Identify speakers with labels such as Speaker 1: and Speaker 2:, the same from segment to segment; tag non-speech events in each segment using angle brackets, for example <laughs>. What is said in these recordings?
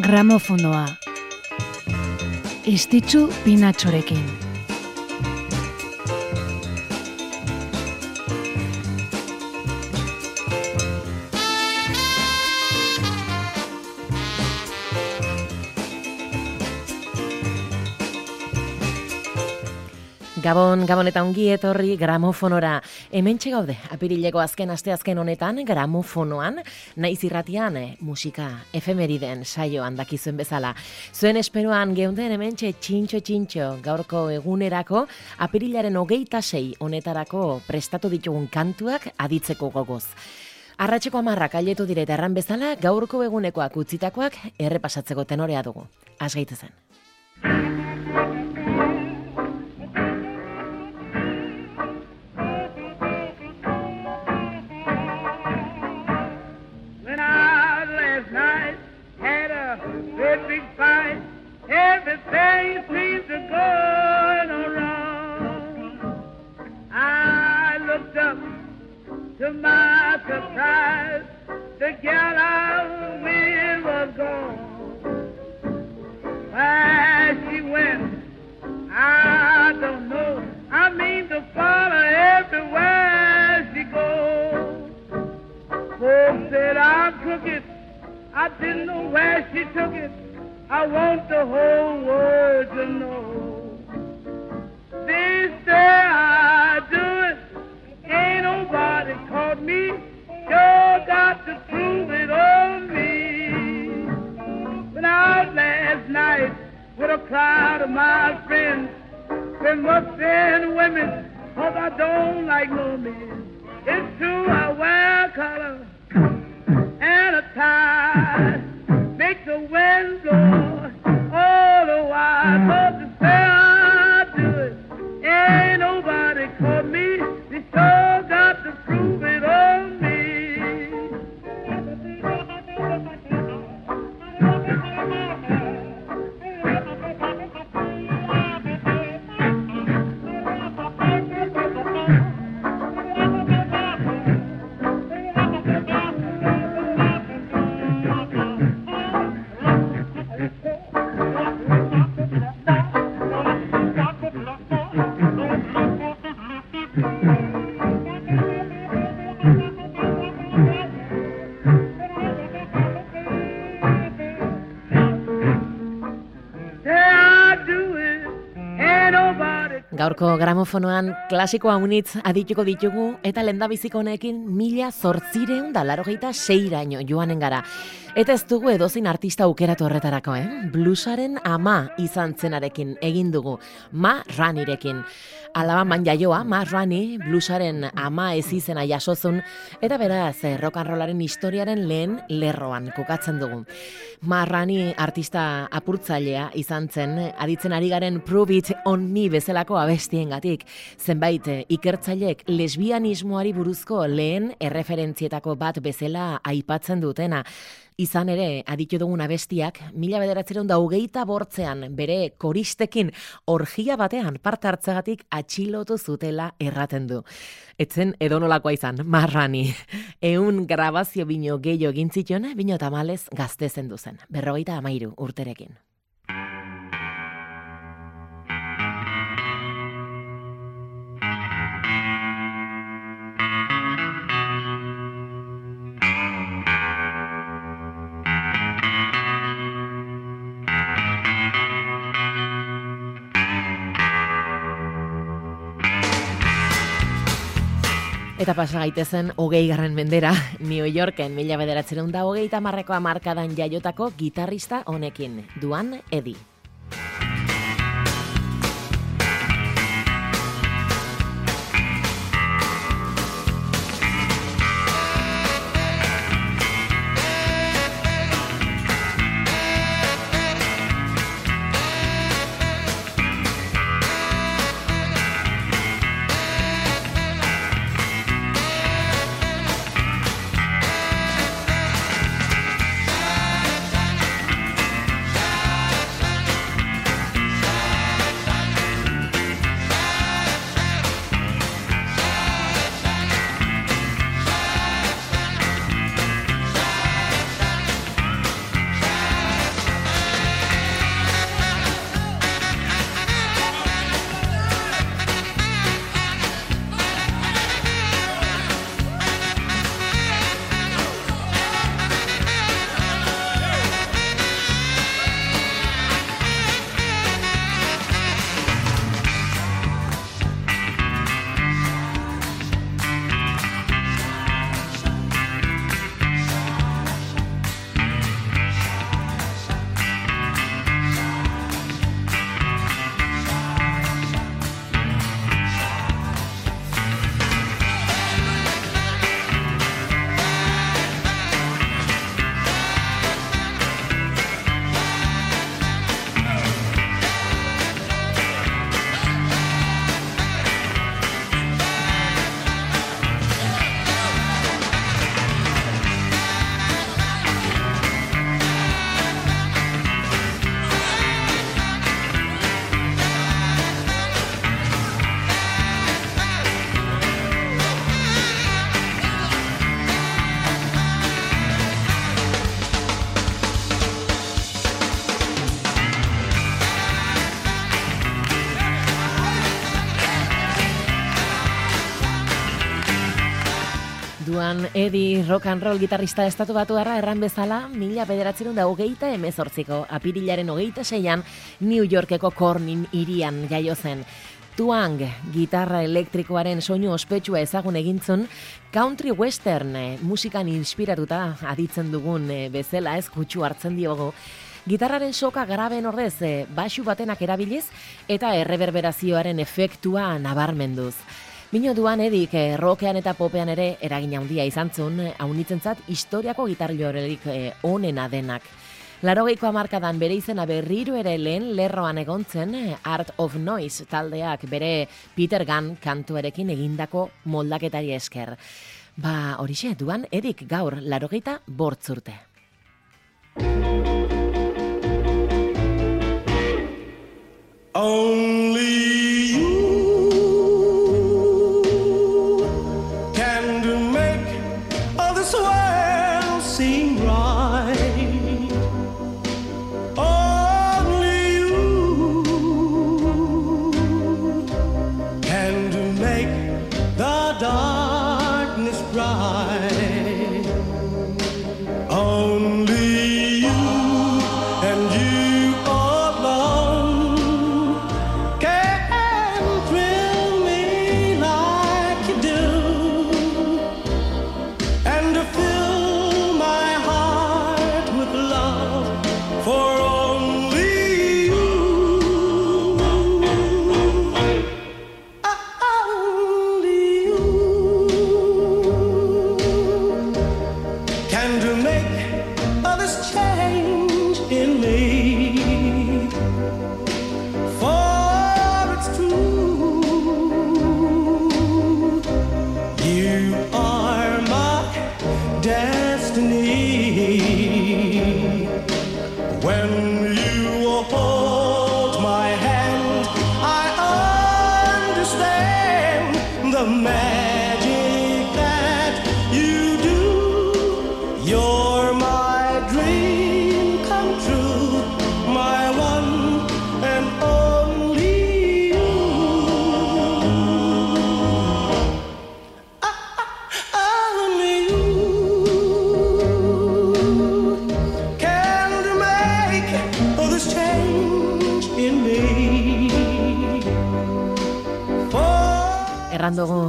Speaker 1: Gramofonoa. Estitzu pinatxorekin.
Speaker 2: Gabon, Gabon eta ongi etorri gramofonora. Hemen gaude, apirileko azken aste azken honetan, gramofonoan, naiz irratian, eh, musika efemeriden saioan dakizuen bezala. Zuen esperoan geunden hemen txintxo txintxo gaurko egunerako, apirilaren hogeita sei honetarako prestatu ditugun kantuak aditzeko gogoz. Arratxeko amarrak aletu dire erran bezala, gaurko egunekoak utzitakoak errepasatzeko tenorea dugu. Asgaitezen.
Speaker 3: When Upstairs women, cause I don't like no men. It's true I wear color and a tie. Make the wind
Speaker 2: Gaurko gramofonoan klasiko haunitz adituko ditugu eta lendabiziko honekin mila zortzireun da larogeita seiraino joanen gara. Eta ez dugu edozin artista aukeratu horretarako, eh? Bluesaren ama izan zenarekin egin dugu, ma ranirekin. Alabaman jaioa, ma rani, bluesaren ama ez izena jasozun, eta beraz, eh, rock and rollaren historiaren lehen lerroan kokatzen dugu. Ma rani artista apurtzailea izan zen, aditzen ari garen Prove It On Me bezalako abestiengatik. Zenbait eh, ikertzailek lesbianismoari buruzko lehen erreferentzietako bat bezala aipatzen dutena. Izan ere, aditu dugun abestiak, mila bederatzerun da hogeita bortzean bere koristekin orgia batean parte hartzagatik atxilotu zutela erraten du. Etzen edonolakoa izan, marrani. <laughs> Eun grabazio bino gehiago egin zituen, bino tamalez gazte zendu zen. Berrogeita amairu urterekin. Eta pasa gaitezen hogei garren mendera, New Yorken mila bederatzerun da hogeita marrekoa markadan jaiotako gitarrista honekin, Duan Edi. Duan Edi rock and roll gitarrista estatu batu erran bezala, mila bederatzerun da hogeita emezortziko, apirilaren hogeita seian, New Yorkeko Cornin irian jaio zen. Tuang, gitarra elektrikoaren soinu ospetsua ezagun egintzun, country western eh, musikan inspiratuta aditzen dugun eh, bezala ez kutsu hartzen diogo, Gitarraren soka graben ordez, eh, basu batenak erabiliz eta erreberberazioaren efektua nabarmenduz. Mino duan edik, eh, rokean eta popean ere eragin handia izan zuen, eh, haunitzen zat, historiako gitarriorelik eh, onena denak. Larogeiko amarkadan bere izena berriro ere lehen lerroan egontzen eh, Art of Noise taldeak bere Peter Gunn kantuarekin egindako moldaketari esker. Ba, horixe, duan edik gaur larogeita bortzurte.
Speaker 4: Only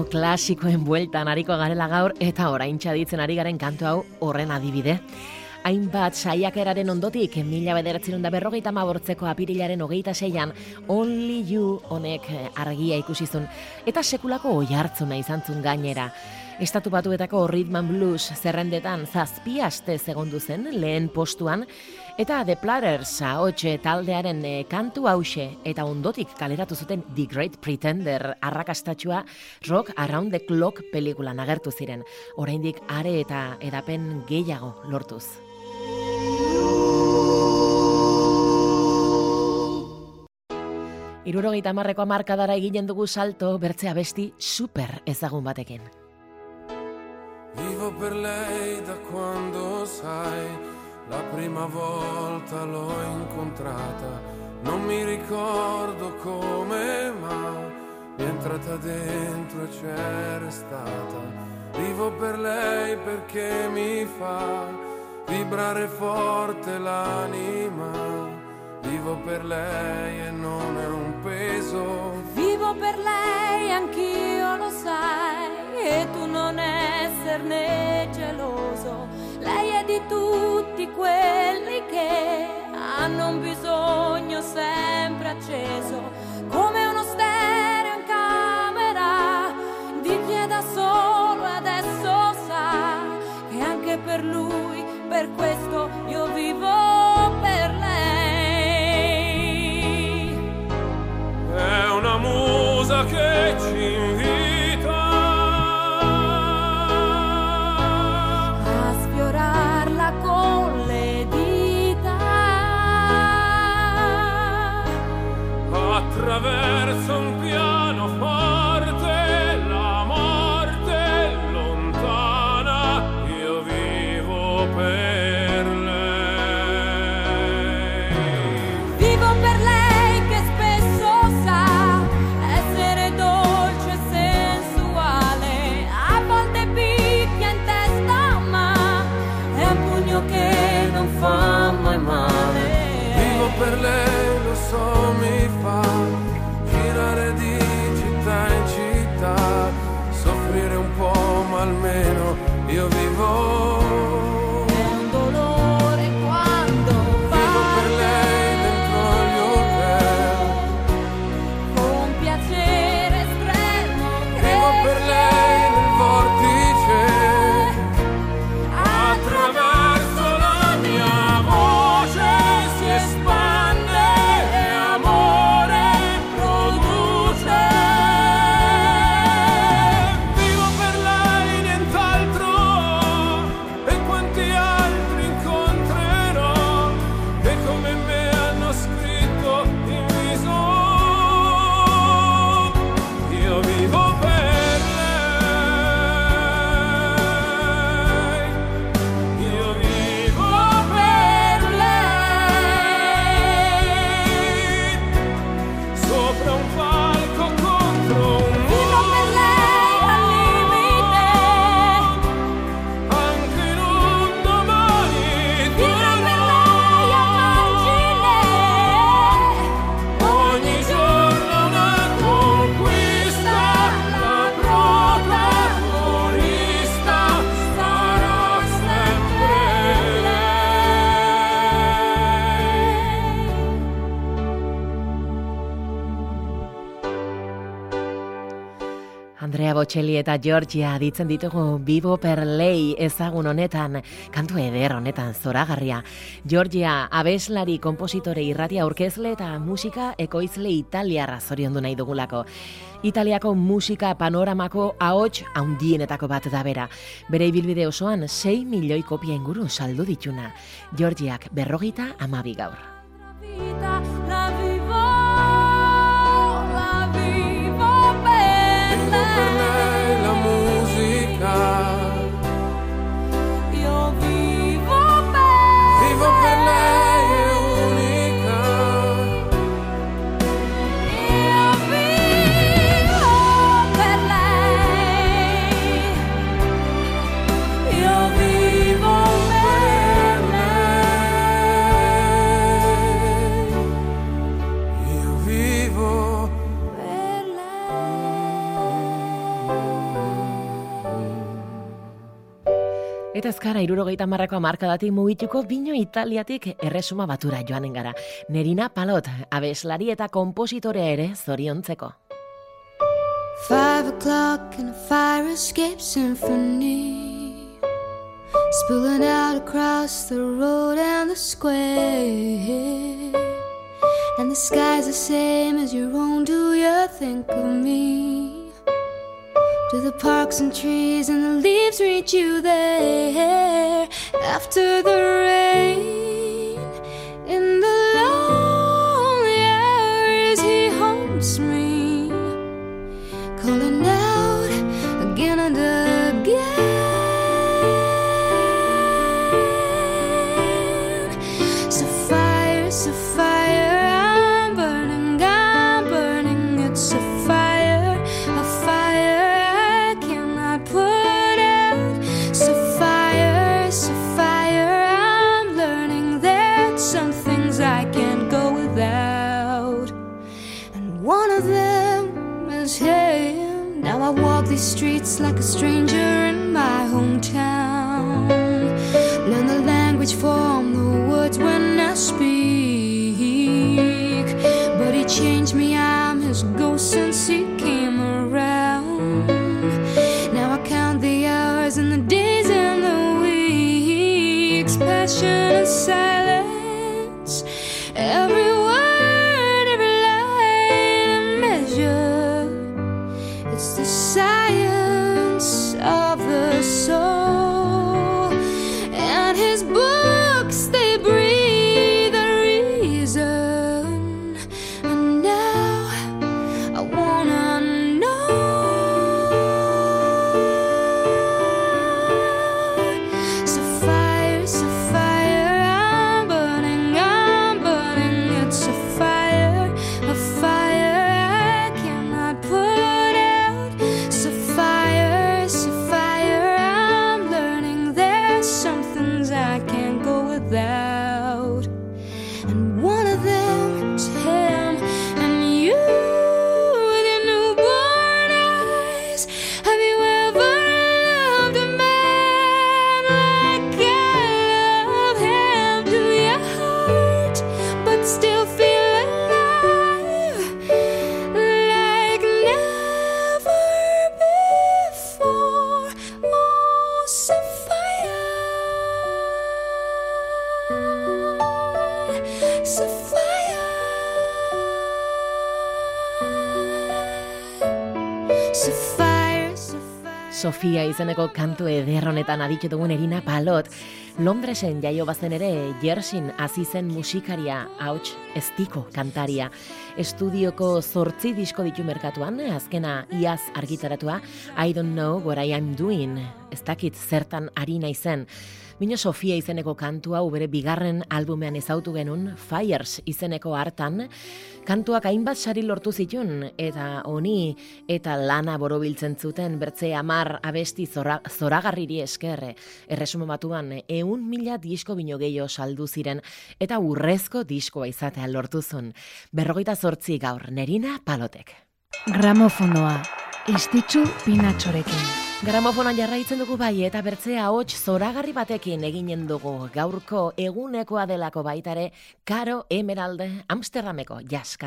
Speaker 2: klasikoen bueltan ariko garela gaur eta orain txaditzen ari garen kantu hau horren adibide. Hainbat saiakeraren ondotik, mila bederatzen da berrogeita mabortzeko apirilaren hogeita seian, Only You honek argia ikusizun, eta sekulako oi hartzuna izan zun gainera. Estatu batuetako Rhythm Blues zerrendetan zazpi aste segondu zen lehen postuan, Eta The Platters haotxe taldearen e, kantu hause eta ondotik kaleratu zuten The Great Pretender arrakastatxua Rock Around the Clock pelikulan agertu ziren. Oraindik are eta edapen gehiago lortuz. Irurogeita marreko amarkadara eginen dugu salto bertzea besti super ezagun batekin.
Speaker 5: Vivo per lei da quando sai La prima volta l'ho incontrata, non mi ricordo come, ma mi è entrata dentro e c'è restata. Vivo per lei perché mi fa vibrare forte l'anima. Vivo per lei e non è un peso.
Speaker 6: Vivo per lei, anch'io lo sai, e tu non esserne geloso lei è di tutti quelli che hanno un bisogno sempre acceso, come uno stereo in camera di chi è da solo adesso sa che anche per lui, per questo io vivo
Speaker 5: che ci invita attraverso un
Speaker 2: Bocelli eta Georgia ditzen ditugu Bibo per lei ezagun honetan, kantu eder honetan zoragarria. Georgia abeslari, kompositore irratia aurkezle eta musika ekoizle italiarra zoriondu nahi dugulako. Italiako musika panoramako ahots haundienetako bat da bera. Bere ibilbide osoan 6 milioi kopia inguru saldu dituna. Georgiak berrogita amabi gaur.
Speaker 6: la vivo, la
Speaker 5: musica,
Speaker 6: Io vivo per
Speaker 5: vivo per lei
Speaker 2: Eta ezkara irurogeita marrako amarkadatik mugituko bino Italiatik erresuma batura joanen gara. Nerina Palot, abeslari eta kompositorea ere zoriontzeko.
Speaker 7: Five o'clock and a fire escape symphony spilling out across the road and the square. And the sky's the same as your own. Do you think of me? Do the parks and trees and the leaves reach you there after the rain? In the
Speaker 8: Sofia izeneko kantu eder honetan aditu dugun Erina Palot, Londresen jaio bazen ere Jersin hasi zen musikaria, hauts, estiko kantaria. Estudioko zortzi disko ditu merkatuan, azkena iaz argitaratua, I don't know what I am doing, ez dakit zertan ari naizen. Bino Sofia izeneko kantua ubere bigarren albumean ezautu genuen, Fires izeneko hartan, kantuak hainbat sari lortu zitun, eta honi eta lana borobiltzen zuten bertze amar abesti zora, zoragarriri eskerre. Erresumo batuan, eun mila disko bino gehiago saldu ziren, eta urrezko diskoa izatea lortu zuen. Berrogeita zortzi gaur, nerina palotek.
Speaker 1: Gramofonoa, istitzu pinatxorekin.
Speaker 8: Gramofona jarraitzen dugu bai eta bertzea hots zoragarri batekin eginen dugu. Gaurko egunekoa delako baitare Karo Emeralde Amsterdameko jazz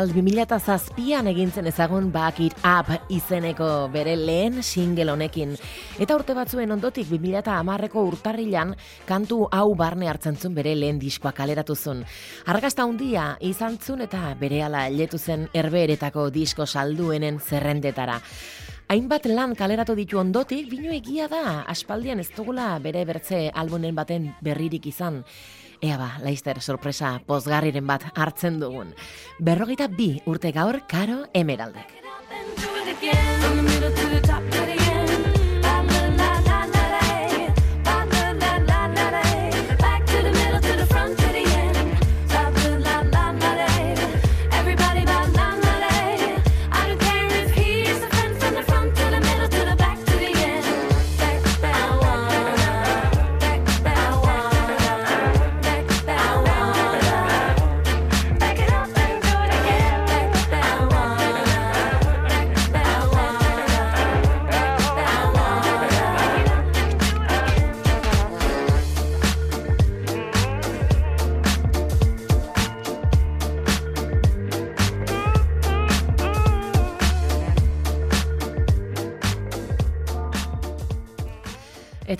Speaker 8: Emerald 2007an egintzen ezagun Back It Up izeneko bere lehen single honekin. Eta urte batzuen ondotik 2010ko urtarrilan kantu hau barne hartzen zuen bere lehen diskoa kaleratu zuen. Argasta handia izan zuen eta bere ala letu zen erberetako disko salduenen zerrendetara. Hainbat lan kaleratu ditu ondotik, bino egia da, aspaldian ez dugula bere bertze albunen baten berririk izan. Ea ba, laizter sorpresa pozgarriren bat hartzen dugun. Berrogeita bi urte gaur karo emeraldek.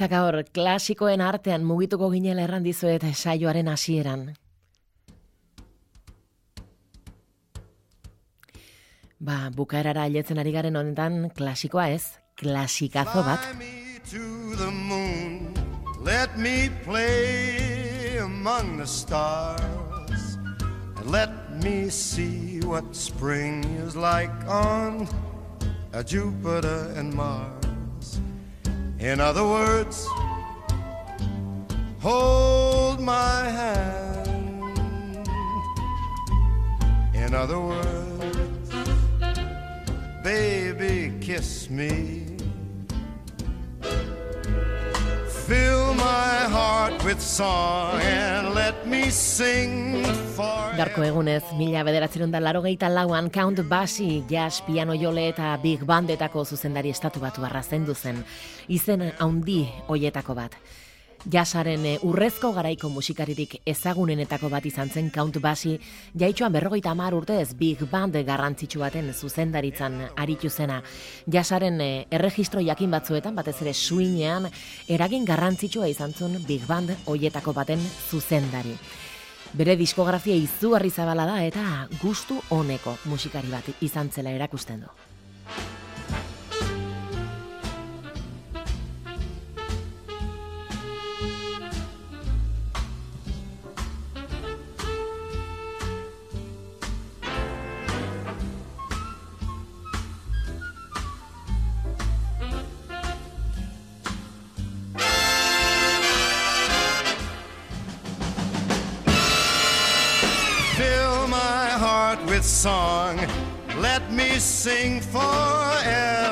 Speaker 8: Eta gaur, klasikoen artean mugituko ginela erran dizuet saioaren hasieran. Ba, bukaerara ailetzen ari garen honetan klasikoa ez, klasikazo bat. Let me play among the stars Let
Speaker 9: me see what spring is like on a Jupiter and Mars. In other words, hold my hand. In other words, baby, kiss me. Fill
Speaker 2: Garko egunez, mila bederatzerun da laro lauan Count Basie, jazz, piano jole eta big bandetako zuzendari estatu batu zendu zen. Izen haundi hoietako bat. Jasaren eh, urrezko garaiko musikaririk ezagunenetako bat izan zen Count Basie, jaitxoan berrogeita amar urtez Big Band garrantzitsu baten zuzendaritzan aritu zena. Jasaren eh, erregistro jakin batzuetan, batez ere suinean, eragin garrantzitsua izan zuen Big Band hoietako baten zuzendari. Bere diskografia izugarri zabala da eta gustu honeko musikari bat izan zela erakusten du.
Speaker 9: Song. Let me sing forevermore.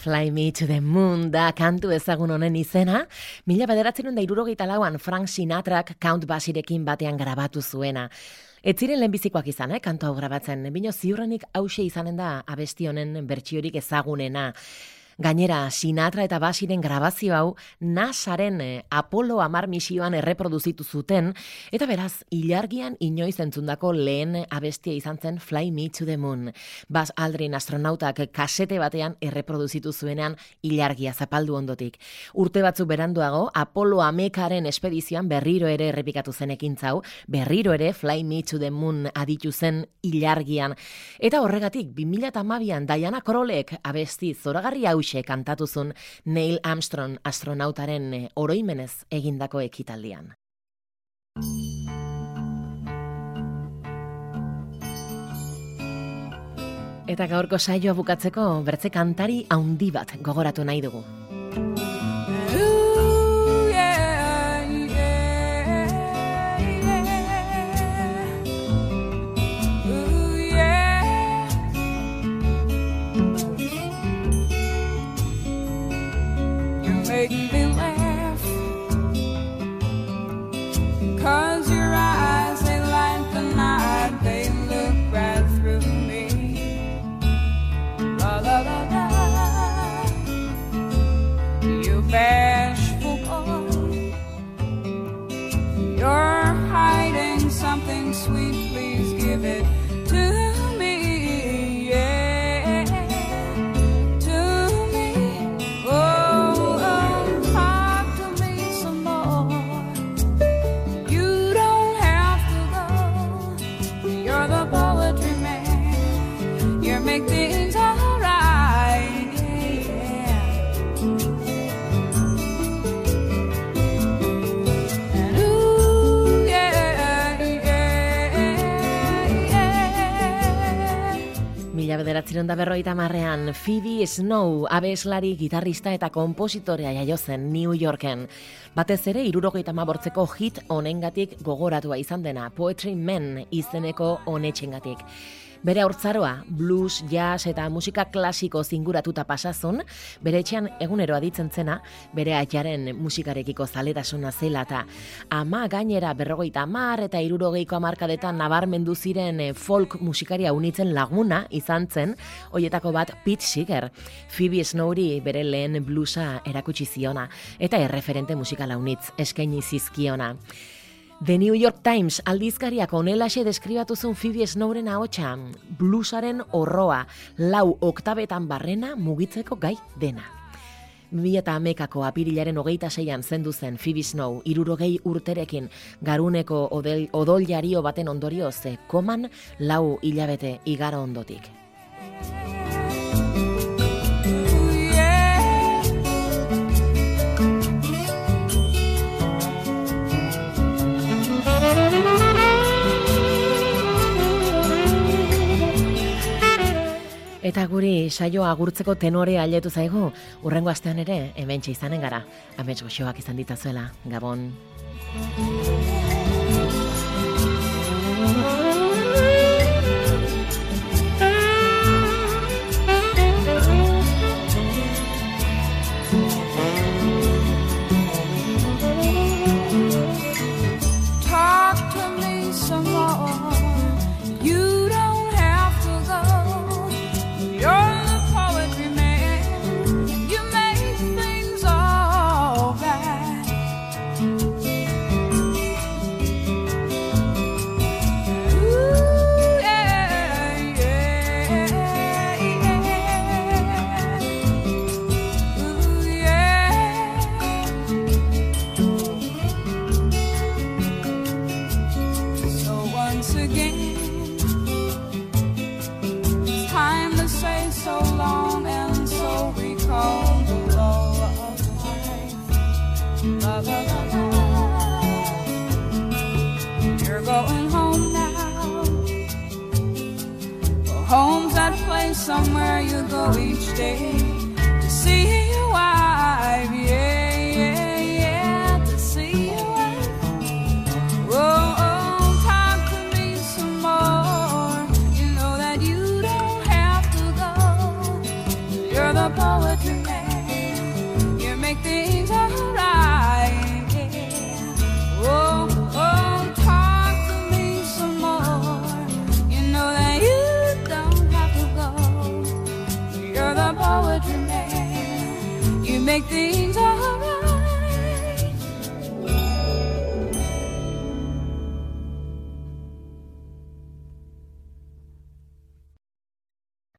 Speaker 2: Fly Me to the Moon da kantu ezagun honen izena, mila bederatzen da irurogeita lauan Frank Sinatrak Count Basirekin batean grabatu zuena. Ez ziren lehenbizikoak izan, eh, kantu hau grabatzen, bino ziurrenik hause izanen da abesti honen bertsiorik ezagunena. Gainera, Sinatra eta Basiren grabazio hau NASAren eh, Apollo amar misioan erreproduzitu zuten, eta beraz, ilargian inoiz entzundako lehen abestia izan zen Fly Me to the Moon. Bas Aldrin astronautak kasete batean erreproduzitu zuenean ilargia zapaldu ondotik. Urte batzuk beranduago, Apollo amekaren espedizioan berriro ere errepikatu zen ekintza hau, berriro ere Fly Me to the Moon aditu zen ilargian. Eta horregatik, 2008an Diana Krolek abesti zoragarri hause kantatu zuen Neil Armstrong astronautaren eh, oroimenez egindako ekitaldian. Eta gaurko saioa bukatzeko bertze kantari haundi bat gogoratu nahi dugu. Bederatziron da berroita marrean, Phoebe Snow, abeslari, gitarrista eta kompositorea jaio zen New Yorken. Batez ere, irurogeita mabortzeko hit honengatik gogoratua izan dena, Poetry Men izeneko honetxengatik. Bere haurtzaroa, blues, jazz eta musika klasiko zinguratuta pasazun, bere etxean egunero aditzen zena, bere atxaren musikarekiko zaletasuna zela eta ama gainera berrogeita amar eta irurogeiko amarkadetan nabarmendu ziren eh, folk musikaria unitzen laguna izan zen, hoietako bat Pete Seeger, Phoebe Snowri bere lehen bluesa erakutsi ziona, eta erreferente musikala unitz eskaini zizkiona. The New York Times aldizkariak onelaxe deskribatu zuen Phoebe Snowren ahotsa, bluesaren horroa, lau oktabetan barrena mugitzeko gai dena. Mila eta amekako apirilaren hogeita zeian zendu zen Phoebe Snow, irurogei urterekin garuneko odel, odol jario baten ondorioz, koman lau hilabete igaro ondotik. Eta guri saioa agurtzeko tenore ailetu zaigu, urrengo astean ere, hemen izanen gara, amets goxoak izan ditazuela, Gabon.
Speaker 10: You're going home now. Well, home's that place somewhere you go each day to see you wife. To go. You're the